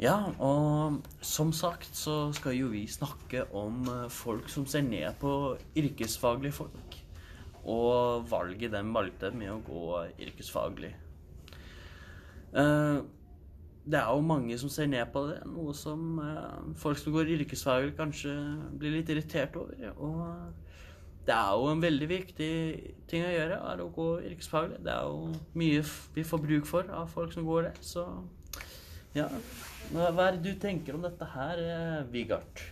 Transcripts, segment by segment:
Ja, og som sagt så skal jo vi snakke om eh, folk som ser ned på yrkesfaglige folk. Og valget de valgte med å gå yrkesfaglig. Eh, Det er jo mange som ser ned på det, noe som eh, folk som går yrkesfaglig kanskje blir litt irritert over. Og det er jo en veldig viktig ting å gjøre, er å gå yrkesfaglig. Det er jo mye vi får bruk for av folk som går det, så ja. Hva er det du tenker om dette her, eh, Vigart?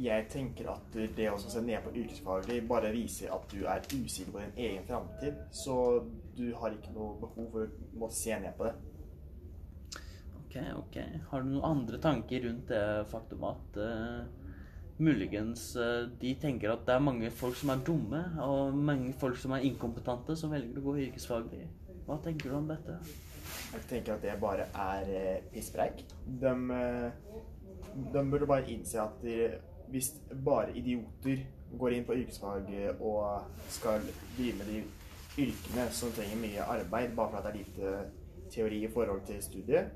Jeg tenker at det å se ned på yrkesfaglig bare viser at du er usikker på din egen framtid. Så du har ikke noe behov for å måtte se ned på det. Ok, ok. Har du noen andre tanker rundt det faktum at uh, muligens uh, de tenker at det er mange folk som er dumme, og mange folk som er inkompetente, som velger å gå yrkesfaglig? Hva tenker du om dette? Jeg tenker at det bare er eh, pisspreik. De, eh, de burde bare innse at de, hvis bare idioter går inn på yrkesfag og skal drive med de yrkene som trenger mye arbeid, bare fordi det er lite teori i forhold til studiet,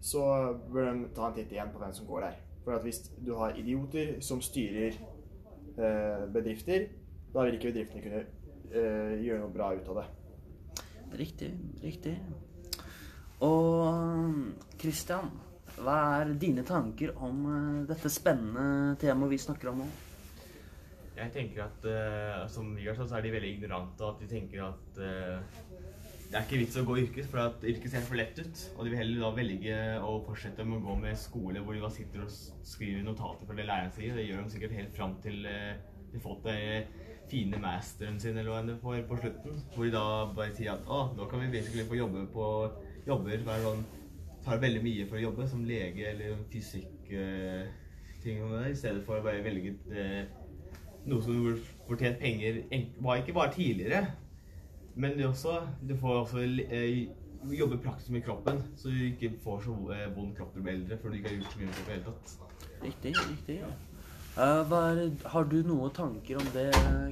så bør de ta en titt igjen på hvem som går der. For hvis du har idioter som styrer eh, bedrifter, da vil ikke bedriftene kunne eh, gjøre noe bra ut av det. Riktig, riktig. Og Christian, hva er dine tanker om eh, dette spennende temaet vi snakker om nå? Jeg tenker at uh, som vi gjør så er de veldig ignorante, og at de tenker at uh, det er ikke vits å gå yrkes, for at yrket ser for lett ut. Og de vil heller da velge å fortsette med å gå med skole hvor de da sitter og skriver notater for det læreren sier. Det gjør de sikkert helt fram til uh, de har fått det fine masteren sin eller hva enn de får på slutten. Hvor de da bare sier at å, nå kan vi virkelig få jobbe på jobber som er sånn tar veldig mye for å jobbe, som lege eller fysikk eh, det, i stedet for å bare velge uh, noe som du får tjent penger var ikke bare tidligere, men du, også, du får også uh, jobbe praktisk med kroppen, så du ikke får så vond kropp når du blir eldre, for du ikke har gjort så mye med kroppen i det hele tatt. Riktig, riktig. Ja. Er, har du noen tanker om det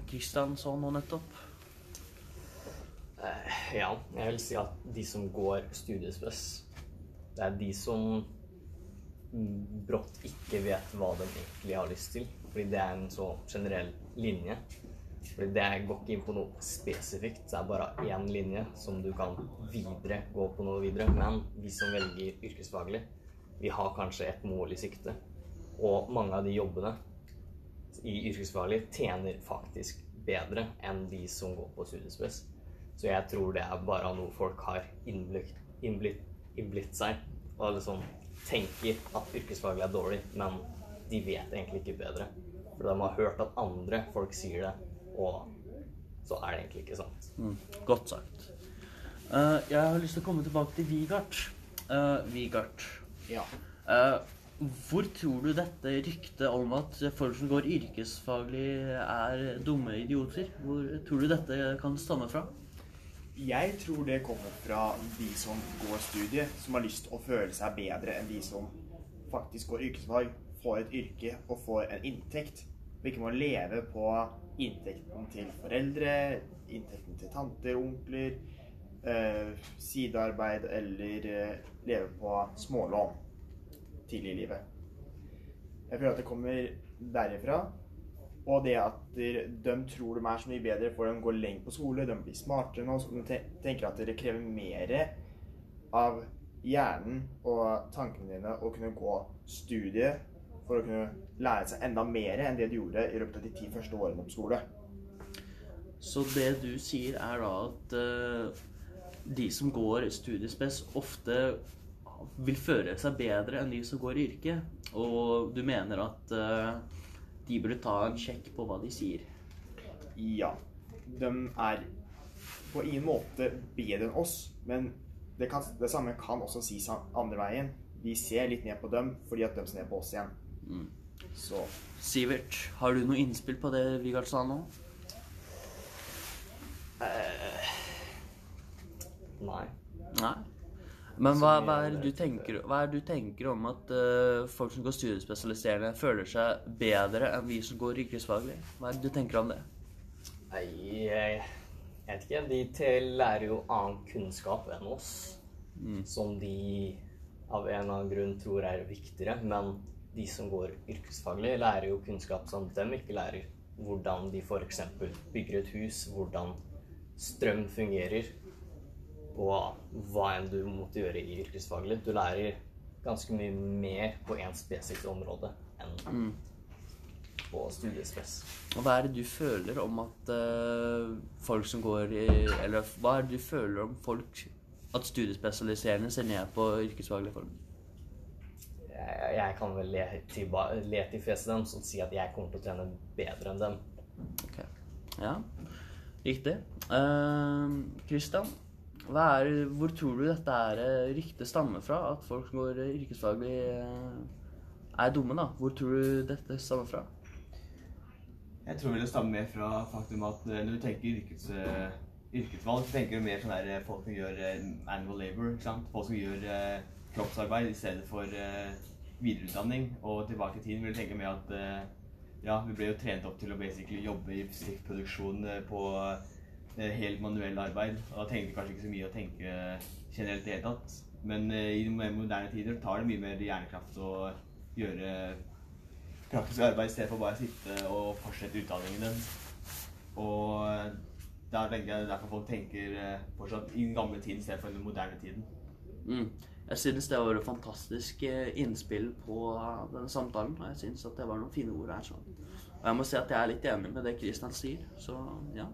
Kristian sa nå nettopp? Eh, Ja, jeg vil si at de som går studiespes, det er de som brått ikke vet hva de egentlig har lyst til. Fordi det er en så generell linje. Fordi det går ikke inn på noe spesifikt. Det er bare én linje som du kan videre gå på noe videre. Men vi som velger yrkesfaglig, vi har kanskje et mål i sikte. Og mange av de jobbene i yrkesfaglig tjener faktisk bedre enn de som går på studiespes. Så jeg tror det er bare noe folk har innblitt, innblitt, innblitt seg. Og liksom tenker at yrkesfaglig er dårlig, men de vet egentlig ikke bedre. For de har hørt at andre folk sier det, og så er det egentlig ikke sant. Mm, godt sagt. Uh, jeg har lyst til å komme tilbake til Vigart. Uh, Vigart, Ja. Uh, hvor tror du dette ryktet om at folk som går yrkesfaglig er dumme idioter, hvor tror du dette kan stamme fra? Jeg tror det kommer fra de som går studiet, som har lyst til å føle seg bedre enn de som faktisk går yrkesfag, får et yrke og får en inntekt. Og ikke må leve på inntekten til foreldre, inntekten til tanter, onkler, eh, sidearbeid eller eh, leve på smålån tidlig i livet. Jeg føler at det kommer derifra. Og det at de, tror de er så mye bedre, for de går lenger på skole, de blir smartere nå, så de tenker at det krever mer av hjernen og tankene dine å kunne gå studie for å kunne lære seg enda mer enn det du gjorde i løpet av de ti første årene på skole. Så det du sier er da at eh, de som går studiespes ofte vil føle seg bedre enn de som går i yrket. og du mener at eh, de burde ta en sjekk på hva de sier. Ja, de er på ingen måte bedre enn oss, men det, kan, det samme kan også sies andre veien. Vi ser litt ned på dem fordi at de ser ned på oss igjen. Mm. Så Sivert, har du noe innspill på det Vigard sa nå? Nei. Nei. Men hva, hva, er tenker, hva er det du tenker om at uh, folk som går studiespesialiserende, føler seg bedre enn vi som går yrkesfaglig? Hva er det du tenker om det? Nei, jeg vet ikke. De lærer jo annen kunnskap enn oss. Mm. Som de av en en eller annen grunn tror er viktigere, men de som går yrkesfaglig, lærer jo kunnskap som dem ikke lærer. Hvordan de f.eks. bygger et hus, hvordan strøm fungerer, og hva enn du måtte gjøre i yrkesfaglig. Du lærer ganske mye mer på én spesifikt område enn på studiespes. Og hva er det du føler om at uh, folk som går i Eller hva er det du føler om folk At studiespesialiserende ser ned på yrkesfaglige folk? Jeg, jeg kan vel le til, le til fjeset deres og si at jeg kommer til å trene bedre enn dem. Ok. Ja, riktig. Kristian, hva er, hvor tror du dette er eh, ryktet stammer fra? At folk som går eh, yrkesfaglig eh, er dumme, da? Hvor tror du dette stammer fra? Jeg tror det stammer mer fra faktum at når du tenker yrkes, yrkesvalg, så tenker du mer sånn der folk som gjør animal labor. ikke sant? Folk som gjør kroppsarbeid i stedet for videreutdanning. Og tilbake i tiden vil du tenke mer at ja, vi ble jo trent opp til å basically jobbe i fysikkproduksjon på helt manuell arbeid. Og da tenkte vi kanskje ikke så mye å tenke generelt i det hele tatt. Men eh, i de moderne tider tar det mye mer hjernekraft å gjøre praktisk arbeid i stedet for bare å sitte og fortsette utdanningen din. Og da tenker jeg er derfor folk tenker eh, fortsatt i den gamle tiden i stedet for den moderne tiden. Mm. Jeg synes det var et fantastisk eh, innspill på eh, denne samtalen. Og jeg synes at det var noen fine ord her. Sånn. Og jeg må si at jeg er litt enig med det Kristian sier. Så ja.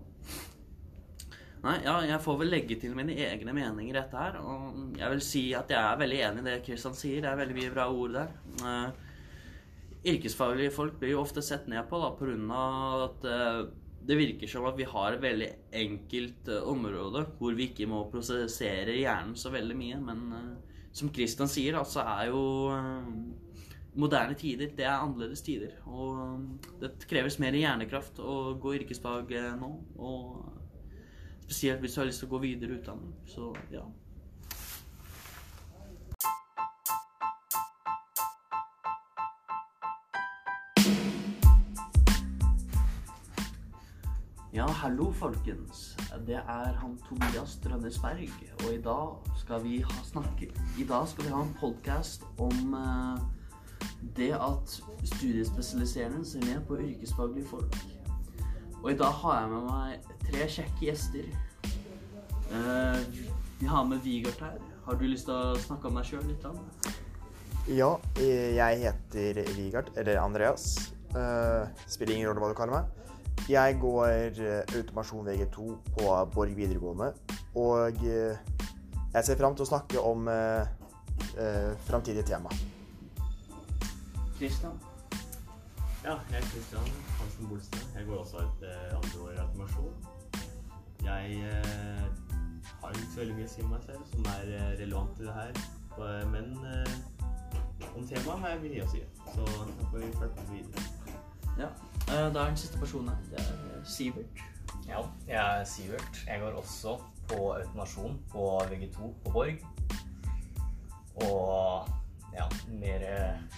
Nei, ja, jeg får vel legge til mine egne meninger i dette her. Og jeg vil si at jeg er veldig enig i det Kristian sier. Det er veldig mye bra ord der. Uh, yrkesfaglige folk blir jo ofte sett ned på da, på grunn av at uh, det virker som at vi har et veldig enkelt uh, område hvor vi ikke må prosessere hjernen så veldig mye. Men som Kristian sier, da, så er jo moderne tider det er annerledes tider. Og det kreves mer hjernekraft å gå yrkesfag nå. Og spesielt hvis du har lyst til å gå videre utdanning. Så ja. Ja, hallo folkens. Det er han Tobias Drønnesberg, og i dag skal vi ha snakke I dag skal vi ha en podkast om eh, det at studiespesialiserende ser ned på yrkesfaglige folk. Og i dag har jeg med meg tre kjekke gjester. Eh, vi har med Vigart her. Har du lyst til å snakke om deg sjøl litt? Da? Ja, eh, jeg heter Vigert, eller Andreas. Eh, spiller ingen rolle hva du kaller meg. Jeg går eh, automasjon VG2 på Borg videregående. Og jeg ser fram til å snakke om uh, framtidige tema. Kristian? Ja, jeg er Kristian Hansen Bolstad. Jeg går også et eh, andre år i automasjon. Jeg eh, har ikke så veldig mye å si om meg selv som er eh, relevant til det her. Og, Men eh, om temaet har jeg mye å si. Så da får vi følge med videre. Ja. Eh, da er den siste personen her. Det er eh, Sivert. Ja, jeg er Sivert. Jeg går også på automasjon på VG2 på Borg. Og ja, mer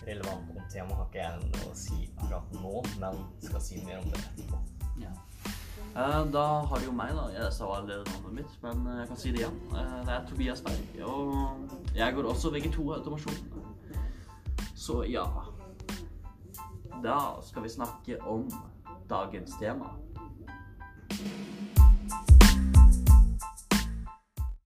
relevant om temaet har ikke jeg noe å si akkurat nå, men skal si mer om det etterpå. Ja. Eh, da har du jo meg, da. Jeg sa allerede navnet mitt, men eh, jeg kan si det igjen. Eh, det er Tobias Berg, og jeg går også VG2 automasjon. Så ja Da skal vi snakke om dagens tema.